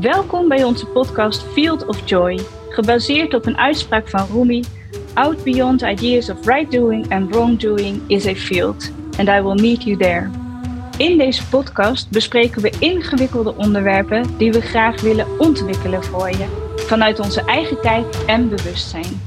Welkom bij onze podcast Field of Joy, gebaseerd op een uitspraak van Rumi: Out beyond ideas of right doing and wrong doing is a field, and I will meet you there. In deze podcast bespreken we ingewikkelde onderwerpen die we graag willen ontwikkelen voor je, vanuit onze eigen kijk en bewustzijn.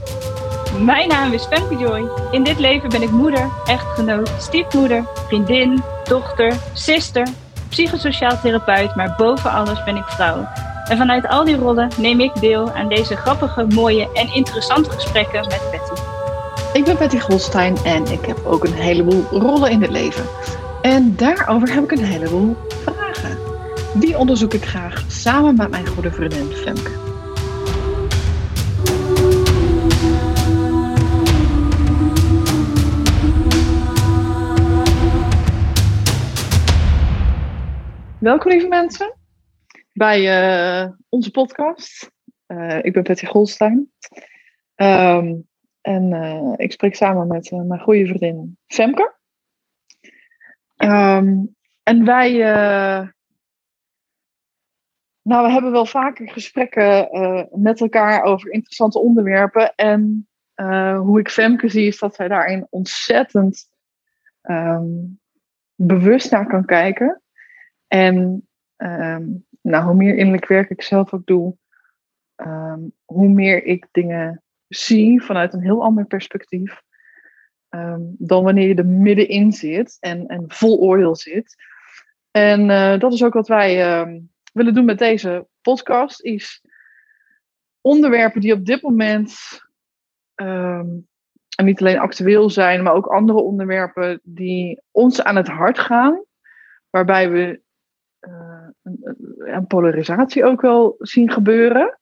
Mijn naam is Femke Joy. In dit leven ben ik moeder, echtgenoot, stiefmoeder, vriendin, dochter, zuster, psychosociaal therapeut, maar boven alles ben ik vrouw. En vanuit al die rollen neem ik deel aan deze grappige, mooie en interessante gesprekken met Betty. Ik ben Betty Golstein en ik heb ook een heleboel rollen in het leven. En daarover heb ik een heleboel vragen. Die onderzoek ik graag samen met mijn goede vriendin Femke. Welkom lieve mensen bij uh, onze podcast. Uh, ik ben Betty Golstein. Um, en uh, ik spreek samen met mijn goede vriendin Femke. Um, en wij, nou, we hebben wel vaker gesprekken met elkaar over interessante onderwerpen. En hoe ik Femke zie, is dat zij daarin ontzettend um, bewust naar kan kijken. En nou, hoe meer innerlijk werk ik zelf ook doe, um, hoe meer ik dingen zie vanuit een heel ander perspectief. Um, dan wanneer je er middenin zit en, en vol oordeel zit. En uh, dat is ook wat wij willen doen met deze podcast. Is onderwerpen die op dit moment en niet alleen actueel zijn, maar ook andere onderwerpen die ons aan het hart gaan. Waarbij we uh, een, polarisatie ook wel zien gebeuren.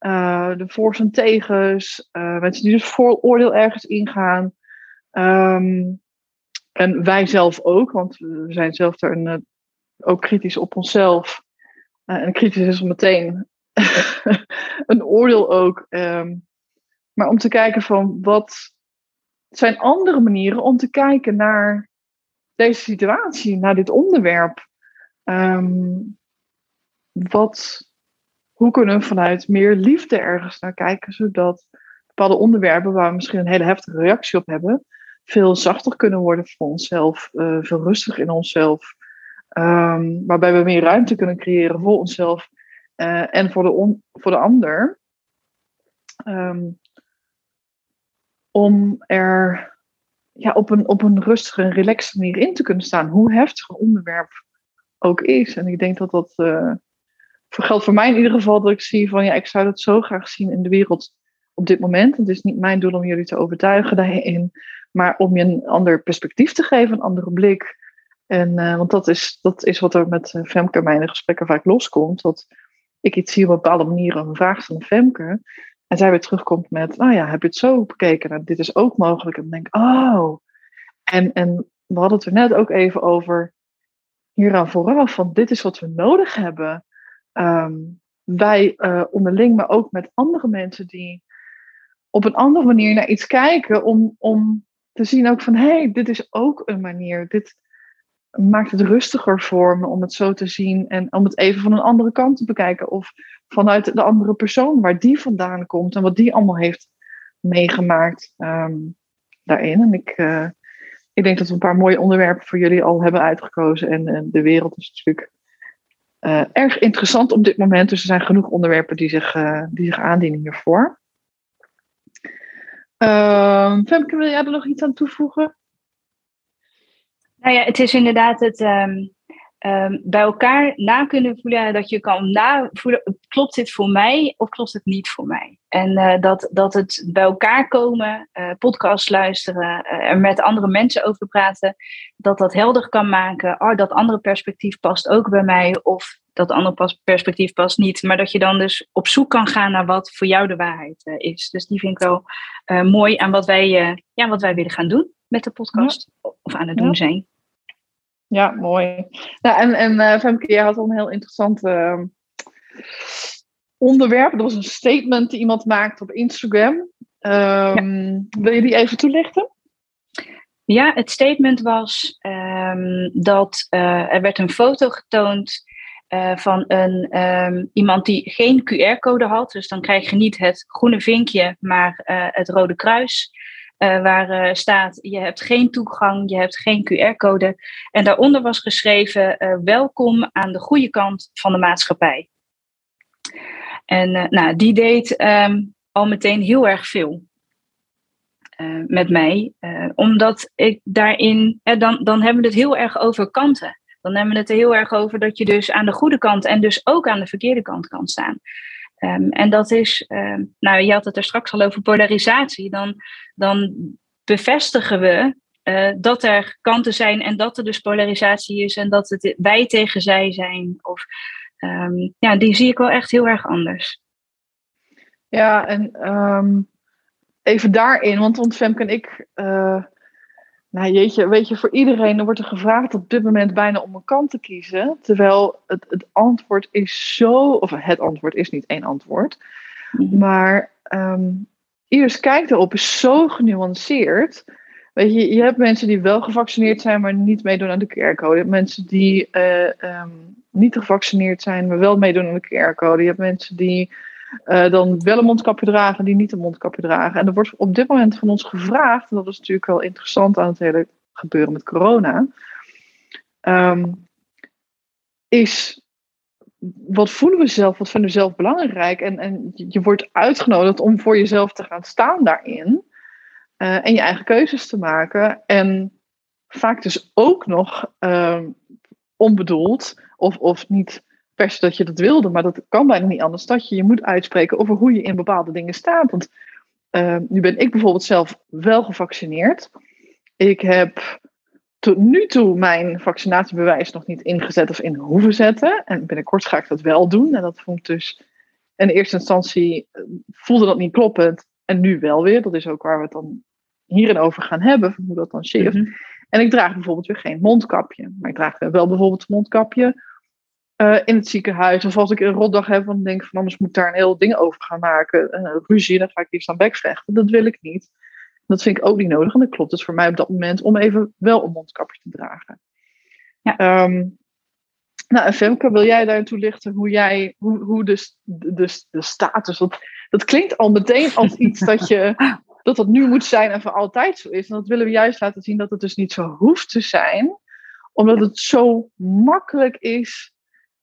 Uh, de voor's en tegens, uh, mensen die dus vooroordeel ergens ingaan. Um, en wij zelf ook, want we zijn zelf daar een, ook kritisch op onszelf. en kritisch is meteen een oordeel ook. Um, maar om te kijken van wat zijn andere manieren om te kijken naar deze situatie, naar dit onderwerp. Um, wat, hoe kunnen we vanuit meer liefde ergens naar kijken, zodat bepaalde onderwerpen waar we misschien een hele heftige reactie op hebben, veel zachter kunnen worden voor onszelf, uh, veel rustiger in onszelf, um, waarbij we meer ruimte kunnen creëren voor onszelf uh, en voor de, voor de ander. Um, om er ja, op, een, op een rustige en relaxte manier in te kunnen staan, hoe heftig een onderwerp ook is. En ik denk dat dat uh, geldt voor mij in ieder geval dat ik zie van ja, ik zou dat zo graag zien in de wereld op dit moment. Het is niet mijn doel om jullie te overtuigen daarin, maar om je een ander perspectief te geven, een andere blik. En, uh, want dat is, dat is wat er met eh, Femke in de gesprekken vaak loskomt. Dat ik iets zie op bepaalde manier, een vraag van Femke. En zij weer terugkomt met, nou ja, heb je het zo bekeken? Nou, dit is ook mogelijk. En denk ik, oh. En, en we hadden het er net ook even over hieraan vooraf, van dit is wat we nodig hebben. Um, wij uh, onderling, maar ook met andere mensen die op een andere manier naar iets kijken, om, om te zien ook van hé, hey, dit is ook een manier. Dit maakt het rustiger voor me om het zo te zien en om het even van een andere kant te bekijken. Of vanuit de andere persoon, waar die vandaan komt en wat die allemaal heeft meegemaakt um, daarin. En ik, uh, ik denk dat we een paar mooie onderwerpen voor jullie al hebben uitgekozen. En, en de wereld is natuurlijk uh, erg interessant op dit moment. Dus er zijn genoeg onderwerpen die zich, uh, die zich aandienen hiervoor. Uh, Femke, wil jij er nog iets aan toevoegen? Nou ja, het is inderdaad het um, um, bij elkaar na kunnen voelen. Dat je kan navoelen, klopt dit voor mij of klopt het niet voor mij? En uh, dat, dat het bij elkaar komen, uh, podcast luisteren, uh, er met andere mensen over praten, dat dat helder kan maken. Oh, dat andere perspectief past ook bij mij. Of dat andere perspectief past niet. Maar dat je dan dus op zoek kan gaan naar wat voor jou de waarheid is. Dus die vind ik wel mooi aan wat wij, ja, wat wij willen gaan doen met de podcast. Ja. Of aan het doen ja. zijn. Ja, mooi. Nou, en en uh, Femke, jij had al een heel interessant uh, onderwerp. Dat was een statement die iemand maakte op Instagram. Um, ja. Wil je die even toelichten? Ja, het statement was um, dat uh, er werd een foto getoond uh, van een, um, iemand die geen QR-code had. Dus dan krijg je niet het groene vinkje, maar uh, het rode kruis. Uh, waar staat: je hebt geen toegang, je hebt geen QR-code. En daaronder was geschreven: welkom aan de goede kant van de maatschappij. En nou, die deed um, al meteen heel erg veel. met mij, omdat ik daarin, dan, dan hebben we het heel erg over kanten. Dan hebben we het er heel erg over dat je dus aan de goede kant en dus ook aan de verkeerde kant kan staan. Um, en dat is, um, nou je had het er straks al over polarisatie. Dan, dan bevestigen we uh, dat er kanten zijn en dat er dus polarisatie is en dat het wij tegen zij zijn. Of, um, ja, die zie ik wel echt heel erg anders. Ja, en even daarin, want, want Femke en ik uh, nou jeetje, weet je, voor iedereen wordt er gevraagd op dit moment bijna om een kant te kiezen. Terwijl het, het antwoord is zo, of het antwoord is niet één antwoord. Mhm. Maar um, ieders kijk erop is zo genuanceerd. Weet je, je hebt mensen die wel gevaccineerd zijn, maar niet meedoen aan de QR-code. Je hebt mensen die uh, um, niet gevaccineerd zijn, maar wel meedoen aan de QR-code. Je hebt mensen die uh, dan wel een mondkapje dragen die niet een mondkapje dragen. En er wordt op dit moment van ons gevraagd, en dat is natuurlijk wel interessant aan het hele gebeuren met corona, um, is wat voelen we zelf, wat vinden we zelf belangrijk? En, en je wordt uitgenodigd om voor jezelf te gaan staan daarin uh, en je eigen keuzes te maken. En vaak dus ook nog uh, onbedoeld of, of niet per se dat je dat wilde, maar dat kan bijna niet anders. Dat je je moet uitspreken over hoe je in bepaalde dingen staat. Want uh, nu ben ik bijvoorbeeld zelf wel gevaccineerd. Ik heb tot nu toe mijn vaccinatiebewijs nog niet ingezet of in hoeven zetten. En binnenkort ga ik dat wel doen. En dat vond ik dus in eerste instantie eh, voelde dat niet kloppend. En nu wel weer. Dat is ook waar we het dan hierin over gaan hebben. Hoe dat dan shift. Mhm. En ik draag bijvoorbeeld weer geen mondkapje. Maar ik draag wel bijvoorbeeld een mondkapje uh, in het ziekenhuis. Of als ik een rotdag heb, dan denk ik van anders moet daar een heel ding over gaan maken. Uh, ruzie, dan ga ik hier staan bekvechten. Dat wil ik niet. Dat vind ik ook niet nodig. En dat klopt dus voor mij op dat moment om even wel een mondkapje te dragen. Ja. Um, nou, Femke, wil jij daar toelichten hoe jij, hoe, hoe de, de, de status, dat, dat klinkt al meteen als iets dat je, dat dat nu moet zijn en voor altijd zo is. En dat willen we juist laten zien dat het dus niet zo hoeft te zijn, omdat het zo makkelijk is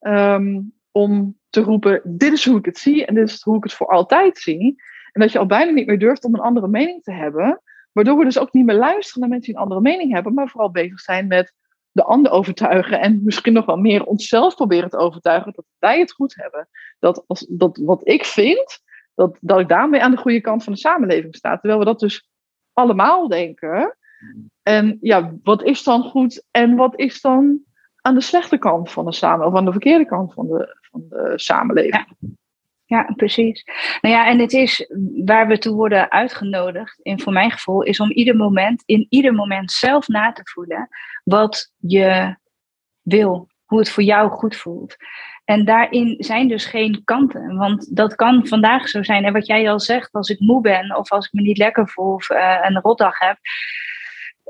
um, om te roepen: dit is hoe ik het zie en dit is hoe ik het voor altijd zie. En dat je al bijna niet meer durft om een andere mening te hebben. Waardoor we dus ook niet meer luisteren naar mensen die een andere mening hebben, maar vooral bezig zijn met de ander overtuigen en misschien nog wel meer onszelf proberen te overtuigen dat wij het goed hebben. Dat, als, dat wat ik vind, dat, dat ik daarmee aan de goede kant van de samenleving sta. Terwijl we dat dus allemaal denken. En ja, wat is dan goed en wat is dan aan de slechte kant van de samenleving, of aan de verkeerde kant van de, van de samenleving. Ja. precies. Nou ja, en het is waar we toe worden uitgenodigd, in voor mijn gevoel, is om ieder moment, in ieder moment zelf na te voelen wat je wil, hoe het voor jou goed voelt. En daarin zijn dus geen kanten. Want dat kan vandaag zo zijn. En wat jij al zegt, als ik moe ben of als ik me niet lekker voel of uh, een rotdag heb,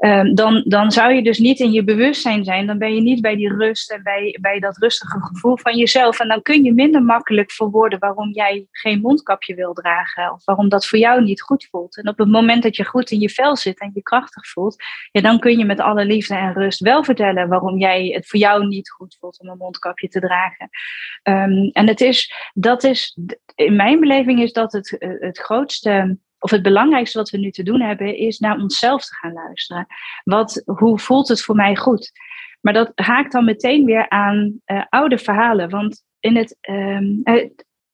Ehm, dan, dan zou je dus niet in je bewustzijn zijn. Dan ben je niet bij die rust en bij, bij dat rustige gevoel van jezelf. En dan kun je minder makkelijk verwoorden waarom jij geen mondkapje wil dragen. Of waarom dat voor jou niet goed voelt. En op het moment dat je goed in je vel zit en je krachtig voelt. Ja, dan kun je met alle liefde en rust wel vertellen waarom jij het voor jou niet goed voelt om een mondkapje te dragen. Um, en het is, dat is, in mijn beleving is dat het, het grootste of het belangrijkste wat we nu te doen hebben, is naar onszelf te gaan luisteren. Wat, hoe voelt het voor mij goed? Maar dat haakt dan meteen weer aan uh, oude verhalen. Want in het, um,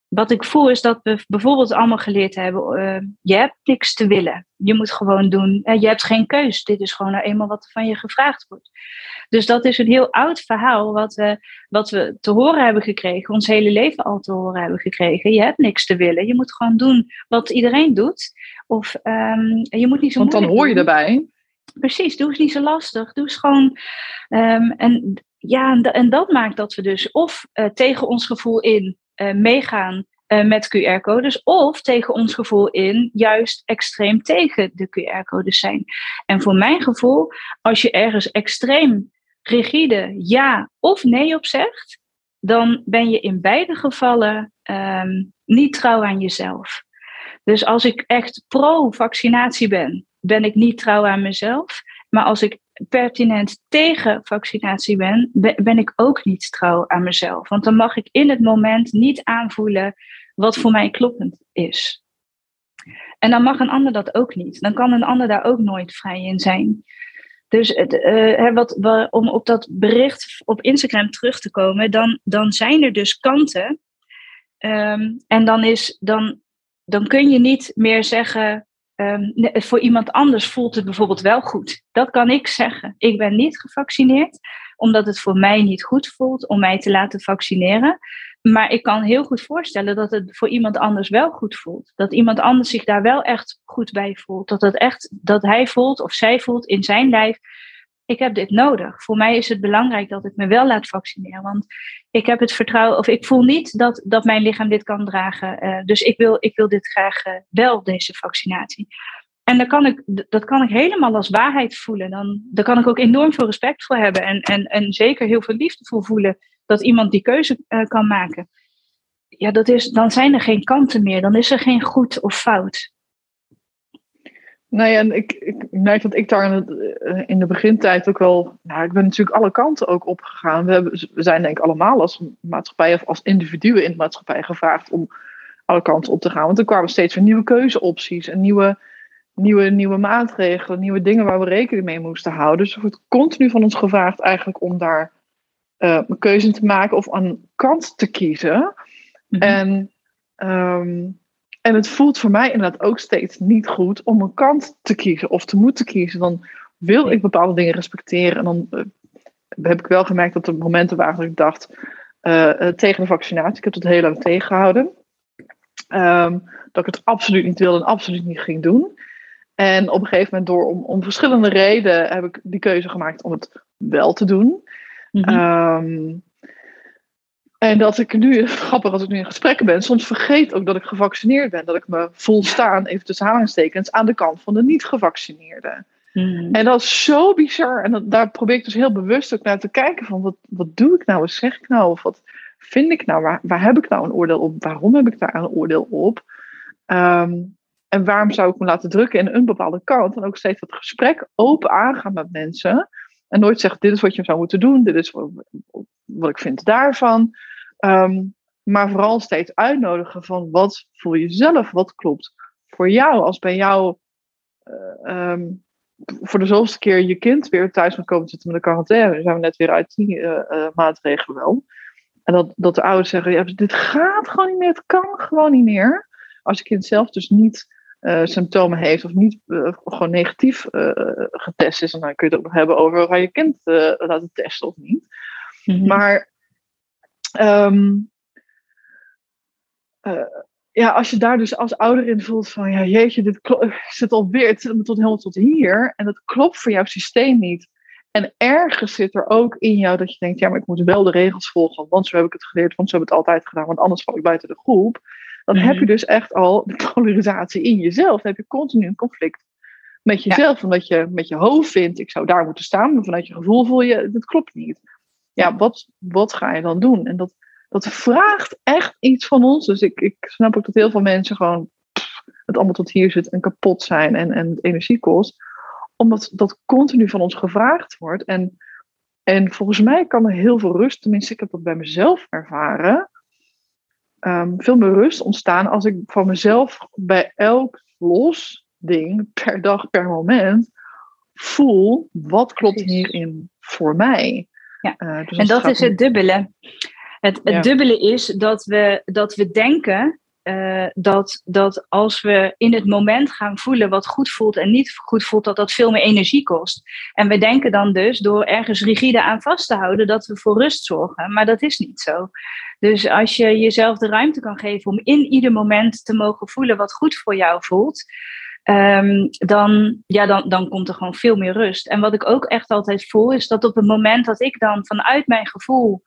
wat ik voel is dat we bijvoorbeeld allemaal geleerd hebben: uh, je hebt niks te willen. Je moet gewoon doen. Uh, je hebt geen keus. Dit is gewoon nou eenmaal wat van je gevraagd wordt. Dus dat is een heel oud verhaal wat we, wat we te horen hebben gekregen, ons hele leven al te horen hebben gekregen. Je hebt niks te willen. Je moet gewoon doen wat iedereen doet. Of um, je moet niet zo Want dan hoor je erbij. Precies, doe eens niet zo lastig. Doe eens gewoon. Um, en ja, en, dat maakt dat we dus of uh, tegen ons gevoel in meegaan uh, met QR-codes, of tegen ons gevoel in juist extreem tegen de QR-codes zijn. En voor mijn gevoel, als je ergens extreem rigide ja of nee op zegt, dan ben je in beide gevallen ehm, niet trouw aan jezelf. Dus als ik echt pro-vaccinatie ben, ben ik niet trouw aan mezelf. Maar als ik pertinent tegen vaccinatie ben, ben ik ook niet trouw aan mezelf. Want dan mag ik in het moment niet aanvoelen wat voor mij kloppend is. En dan mag een ander dat ook niet. Dan kan een ander daar ook nooit vrij in zijn. Dus uh, wat, om op dat bericht op Instagram terug te komen, dan, dan zijn er dus kanten. Ehm, en dan, is, dan, dan kun je niet meer zeggen, um, voor iemand anders voelt het bijvoorbeeld wel goed. Dat kan ik zeggen. Ik ben niet gevaccineerd, omdat het voor mij niet goed voelt om mij te laten vaccineren. Maar ik kan heel goed voorstellen dat het voor iemand anders wel goed voelt. Dat iemand anders zich daar wel echt goed bij voelt. Dat, het echt, dat hij voelt of zij voelt in zijn lijf. Ik heb dit nodig. Voor mij is het belangrijk dat ik me wel laat vaccineren. Want ik heb het vertrouwen, of ik voel niet dat, dat mijn lichaam dit kan dragen. Uh, dus ik wil, ik wil dit graag uh, wel, deze vaccinatie. En daar kan ik, dat kan ik helemaal als waarheid voelen. Dan, daar kan ik ook enorm veel respect voor hebben. En, en, en zeker heel veel liefde voor voelen dat iemand die keuze uh, kan maken. Ja, dat is, dan zijn er geen kanten meer. Dan is er geen goed of fout. Nee, en ik, ik merk dat ik daar in, het, eh, in de begintijd ook wel. Nou, ik ben natuurlijk alle kanten ook opgegaan. We, hebben, we zijn denk ik allemaal als maatschappij of als individuen in de maatschappij gevraagd om alle kanten op te gaan. Want er kwamen steeds weer nieuwe keuzeopties en nieuwe, nieuwe, nieuwe maatregelen, nieuwe dingen waar we rekening mee moesten houden. Dus er wordt continu van ons gevraagd eigenlijk om daar uh, een keuze te maken of een kant te kiezen. Mhm. En, um, en het voelt voor mij inderdaad ook steeds niet goed om een kant te kiezen of te moeten kiezen. Dan wil ik bepaalde dingen respecteren. En dan uh, heb ik wel gemerkt dat er momenten waren dat ik dacht uh, tegen de vaccinatie. Ik heb het heel lang tegengehouden. Um, dat ik het absoluut niet wilde en absoluut niet ging doen. En op een gegeven moment, door om, om verschillende redenen, heb ik die keuze gemaakt om het wel te doen. Ehm, en dat ik nu, grappig als ik nu in gesprekken ben, soms vergeet ook dat ik gevaccineerd ben. Dat ik me voel staan, even tussen aanhalingstekens, aan de kant van de niet-gevaccineerden. Mhm. En dat is zo bizar. En dat, daar probeer ik dus heel bewust ook naar te kijken van wat, wat doe ik nou, wat zeg ik nou, of wat vind ik nou, waar, waar heb ik nou een oordeel op, waarom heb ik daar een oordeel op? Ehm, en waarom zou ik me laten drukken in een bepaalde kant? En ook steeds dat gesprek open aangaan met mensen. En nooit zeggen, dit is wat je zou moeten doen, dit is wat, ik vind daarvan. Ehm, maar vooral steeds uitnodigen van wat voel je zelf, wat klopt voor jou. Als bij jou uh, um, voor de zoveelste keer je kind weer thuis moet komen zitten met de quarantaine. Dan zijn we net weer uit die uh, maatregelen wel. En dat, dat de ouders zeggen, ja, dit gaat gewoon niet meer, het kan gewoon niet meer. Als je kind zelf dus niet uh, symptomen heeft of niet uh, gewoon negatief uh, getest is, dan kun je het ook nog hebben over ga je kind laten testen of niet. Mm -hmm. Maar um, ja, als je daar dus als ouder in voelt van ja, jeetje, dit zit alweer, het zit me tot helemaal tot hier en dat klopt voor jouw systeem niet. En ergens zit er ook in jou dat je denkt, ja, maar ik moet wel de regels volgen, want zo heb ik het geleerd, want zo heb ik het altijd gedaan, want anders val ik buiten de groep dan heb je mhm. dus echt al de polarisatie in jezelf. Dan heb je continu een conflict met jezelf. Omdat je met je hoofd vindt, ik zou daar moeten staan. Maar vanuit je gevoel voel je, dat klopt niet. Ja, wat, wat ga je dan doen? En dat, dat vraagt echt iets van ons. Dus ik, ik snap ook dat heel veel mensen gewoon het allemaal tot hier zit en kapot zijn en, en het energie kost. Omdat dat continu van ons gevraagd wordt. En, en volgens mij kan er heel veel rust, tenminste ik heb dat bij mezelf ervaren um, veel meer rust ontstaan als ik van mezelf bij elk los ding per dag, per moment voel wat klopt hierin voor mij. Ja. Uh, dus en dat is het dubbele. Het, het dubbele is dat we, dat we denken uh, dat, dat als we in het moment gaan voelen wat goed voelt en niet goed voelt, dat dat veel meer energie kost. En we denken dan dus door ergens rigide aan vast te houden dat we voor rust zorgen. Maar dat is niet zo. Dus als je jezelf de ruimte kan geven om in ieder moment te mogen voelen wat goed voor jou voelt. Um, dan, ja, dan, dan komt er gewoon veel meer rust. En wat ik ook echt altijd voel, is dat op het moment dat ik dan vanuit mijn gevoel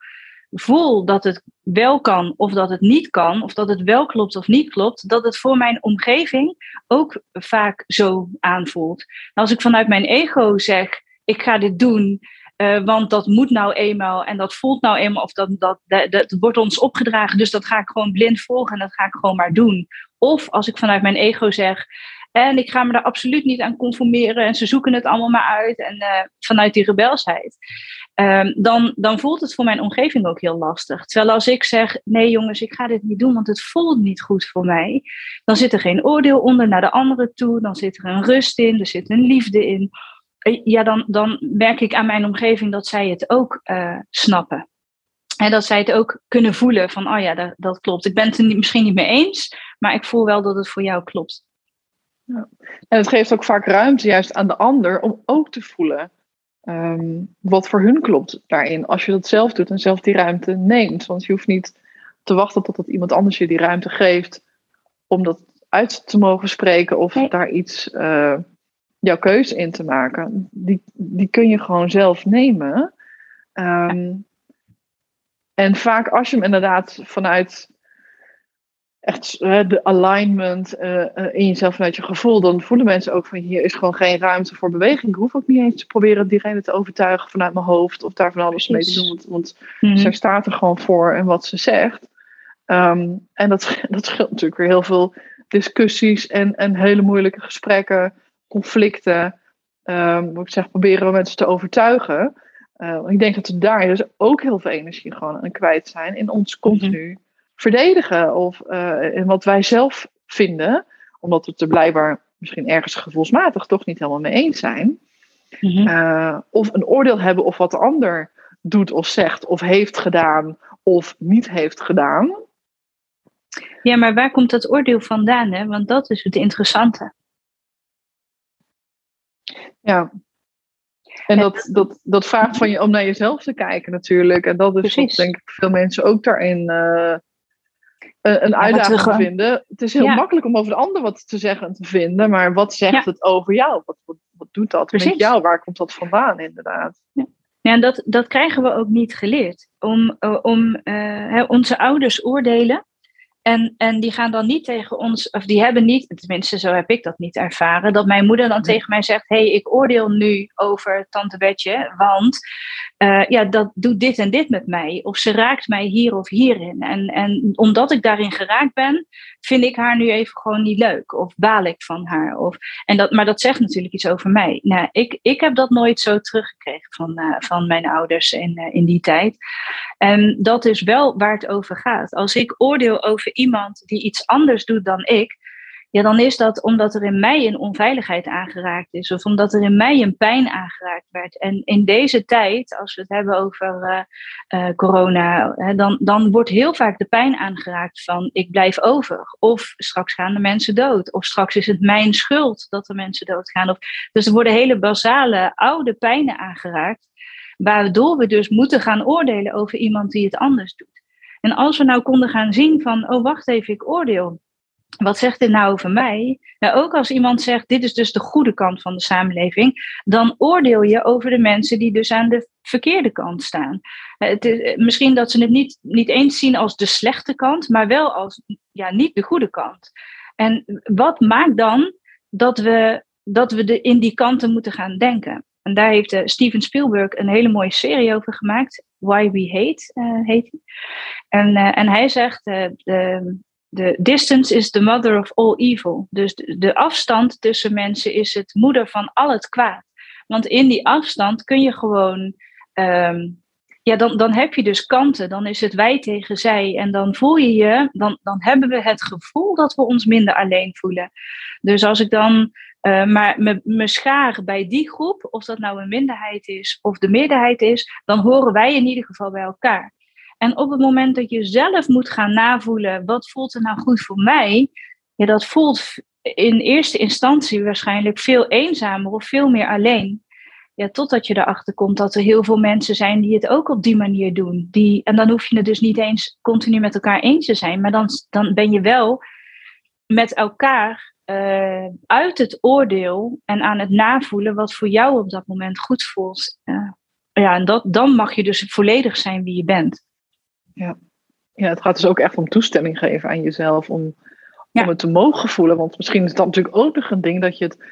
voel dat het wel kan of dat het niet kan, of dat het wel klopt of niet klopt, dat het voor mijn omgeving ook vaak zo aanvoelt. als ik vanuit mijn ego zeg, ik ga dit doen, Uh, want dat moet nou eenmaal en dat voelt nou eenmaal of dat, dat, dat, wordt ons opgedragen. Dus dat ga ik gewoon blind volgen en dat ga ik gewoon maar doen. Of als ik vanuit mijn ego zeg, en ik ga me daar absoluut niet aan conformeren en ze zoeken het allemaal maar uit en uh, vanuit die rebelsheid. Um, dan, dan voelt het voor mijn omgeving ook heel lastig. Terwijl als ik zeg, nee jongens, ik ga dit niet doen, want het voelt niet goed voor mij, dan zit er geen oordeel onder naar de anderen toe, dan zit er een rust in, er zit een liefde in. Eh, ja, dan, dan merk ik aan mijn omgeving dat zij het ook uh, snappen. En dat zij het ook kunnen voelen van, oh ja, dat, dat klopt. Ik ben het er misschien niet mee eens, maar ik voel wel dat het voor jou klopt. En het geeft ook vaak ruimte juist aan de ander om ook te voelen um, wat voor hun klopt daarin. Als je dat zelf doet en zelf die ruimte neemt. Want je hoeft niet te wachten totdat iemand anders je die ruimte geeft om dat uit te mogen spreken of daar iets uh, jouw keuze in te maken. Die, die kun je gewoon zelf nemen. Um, en vaak als je hem inderdaad vanuit echt de alignment uh, in jezelf vanuit je gevoel, dan voelen mensen ook van hier is gewoon geen ruimte voor beweging. Ik hoef ook niet eens te proberen diegene te overtuigen vanuit mijn hoofd of daar van alles mee te doen, want, want mm zij staat er gewoon voor en wat ze zegt. Um, en dat, dat scheelt natuurlijk weer heel veel discussies en, en hele moeilijke gesprekken, conflicten. Um, ik zeg, proberen we mensen te overtuigen. Uh, ik denk dat we daar dus ook heel veel energie gewoon aan kwijt zijn in ons continu. Verdedigen of uh, in wat wij zelf vinden, omdat we het er blijkbaar misschien ergens gevoelsmatig toch niet helemaal mee eens zijn. Mhm. Eh, of een oordeel hebben of wat de ander doet of zegt of heeft gedaan of niet heeft gedaan. Ja, maar waar komt dat oordeel vandaan? Hè? Want dat is het interessante. Ja. En dat, dat, dat vraagt van je om naar jezelf te kijken natuurlijk. En dat is wat denk ik veel mensen ook daarin uh, een uitdaging te vinden. Het is heel makkelijk om over de ander wat te zeggen en te vinden, maar wat zegt het over jou? Wat, wat, wat doet dat Precies. met jou? Waar komt dat vandaan, inderdaad? Ja. Ja, en dat, dat krijgen we ook niet geleerd. Om, uh, om uh, onze ouders oordelen en, en die gaan dan niet tegen ons, of die hebben niet, tenminste zo heb ik dat niet ervaren, dat mijn moeder dan tegen mij zegt: Hé, hey, ik oordeel nu over Tante Betje, want uh, ja, dat doet dit en dit met mij. Of ze raakt mij hier of hierin. En, en omdat ik daarin geraakt ben, vind ik haar nu even gewoon niet leuk. Of baal ik van haar. Of, en dat, maar dat zegt natuurlijk iets over mij. Nou, ik, ik heb dat nooit zo teruggekregen van, uh, van mijn ouders in, uh, in die tijd. En dat is wel waar het over gaat. Als ik oordeel over iemand die iets anders doet dan ik, ja, dan is dat omdat er in mij een onveiligheid aangeraakt is, of omdat er in mij een pijn aangeraakt werd. En in deze tijd, als we het hebben over uh, uh, corona, hè, dan, dan wordt heel vaak de pijn aangeraakt van ik blijf over. Of straks gaan de mensen dood. Of straks is het mijn schuld dat de mensen doodgaan. Of, dus er worden hele basale oude pijnen aangeraakt, waardoor we dus moeten gaan oordelen over iemand die het anders doet. En als we nou konden gaan zien van, oh wacht even, ik oordeel wat zegt dit nou over mij? Nou, ook als iemand zegt, dit is dus de goede kant van de samenleving, dan oordeel je over de mensen die dus aan de verkeerde kant staan. Het is, misschien dat ze het niet, niet eens zien als de slechte kant, maar wel als ja, niet de goede kant. En wat maakt dan dat we, dat we de, in die kanten moeten gaan denken? En daar heeft uh, Steven Spielberg een hele mooie serie over gemaakt. Why We Hate uh, heet hij. En, uh, en hij zegt, de, de distance is the mother of all evil. Dus de, afstand tussen mensen is het moeder van al het kwaad. Want in die afstand kun je gewoon. Ehm, ja, dan, dan heb je dus kanten. Dan is het wij tegen zij. En dan voel je je. Dan, dan hebben we het gevoel dat we ons minder alleen voelen. Dus als ik dan uh, maar me, me schaar bij die groep, of dat nou een minderheid is of de meerderheid is, dan horen wij in ieder geval bij elkaar. En op het moment dat je zelf moet gaan navoelen, wat voelt er nou goed voor mij? Ja, dat voelt in eerste instantie waarschijnlijk veel eenzamer of veel meer alleen. Ja, totdat je erachter komt dat er heel veel mensen zijn die het ook op die manier doen. Die, en dan hoef je het dus niet eens continu met elkaar eens te zijn, maar dan, dan ben je wel met elkaar uh, uit het oordeel en aan het navoelen wat voor jou op dat moment goed voelt. Uh, ja, en dat, dan mag je dus volledig zijn wie je bent. Ja. ja, het gaat dus ook echt om toestemming geven aan jezelf om, om het te mogen voelen. Want misschien is dat natuurlijk ook nog een ding dat je het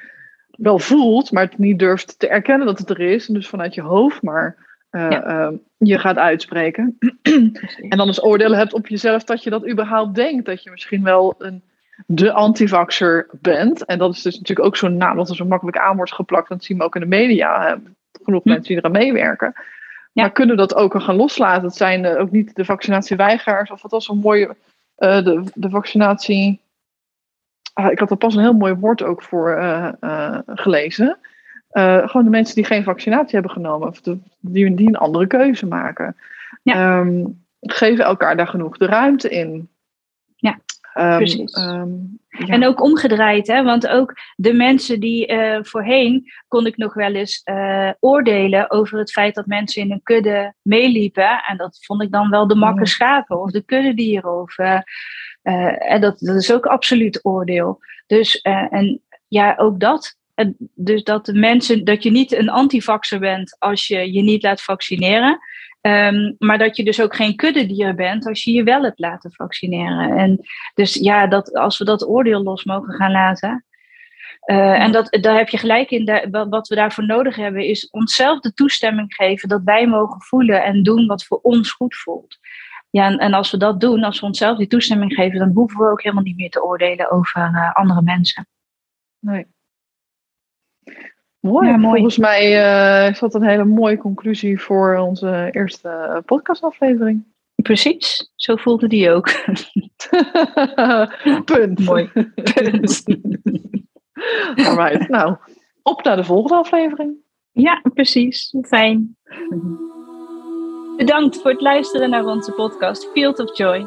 wel voelt, maar het niet durft te erkennen dat het er is. En dus vanuit je hoofd maar ehm, je gaat uitspreken. en dan dus oordelen hebt op jezelf dat je dat überhaupt denkt. Dat je misschien wel een, de antivaxer bent. En dat is dus natuurlijk ook zo'n naam dat er zo makkelijk aan wordt geplakt. Dat zien we ook in de media. Genoeg hm. mensen die eraan meewerken. Maar kunnen dat ook gaan loslaten? Het zijn uh, ook niet de vaccinatieweigeraars. Of wat was zo'n mooie. Uh, de, de vaccinatie. Ah, ik had er pas een heel mooi woord ook voor uh, gelezen. gewoon de mensen die geen vaccinatie hebben genomen. Of de, die, die een andere keuze maken. Ja. Um, geven elkaar daar genoeg de ruimte in. Um, Precies. Um, en ook omgedraaid, hè? want ook de mensen die uh, voorheen kon ik nog wel eens uh, oordelen over het feit dat mensen in een kudde meeliepen. En dat vond ik dan wel de makke schapen of de kuddedieren. Of, uh, en dat, dat is ook absoluut oordeel. Dus, en ja, ook dat. Dus dat de mensen, dat je niet een antivaxer bent als je je niet laat vaccineren. Um, maar dat je dus ook geen kuddedier bent als je je wel hebt laten vaccineren. En dus ja, dat, als we dat oordeel los mogen gaan laten. Uh, en dat, daar heb je gelijk in. Wat we daarvoor nodig hebben, is onszelf de toestemming geven dat wij mogen voelen en doen wat voor ons goed voelt. Ja, en, als we dat doen, als we onszelf die toestemming geven, dan hoeven we ook helemaal niet meer te oordelen over uh, andere mensen. Nee. Mooi. Volgens mij uh, is dat een hele mooie conclusie voor onze eerste podcastaflevering. Precies, zo voelde die ook. Punt. Mooi. Punt. Alright, nou, op naar de volgende aflevering. Ja, precies. Fijn. Bedankt voor het luisteren naar onze podcast Field of Joy.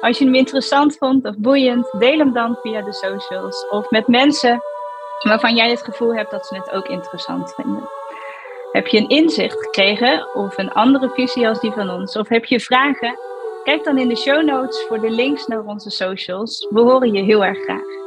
Als je hem interessant vond of boeiend, deel hem dan via de socials of met mensen waarvan jij het gevoel hebt dat ze het ook interessant vinden. Heb je een inzicht gekregen of een andere visie als die van ons? Of heb je vragen? Kijk dan in de show notes voor de links naar onze socials. We horen je heel erg graag.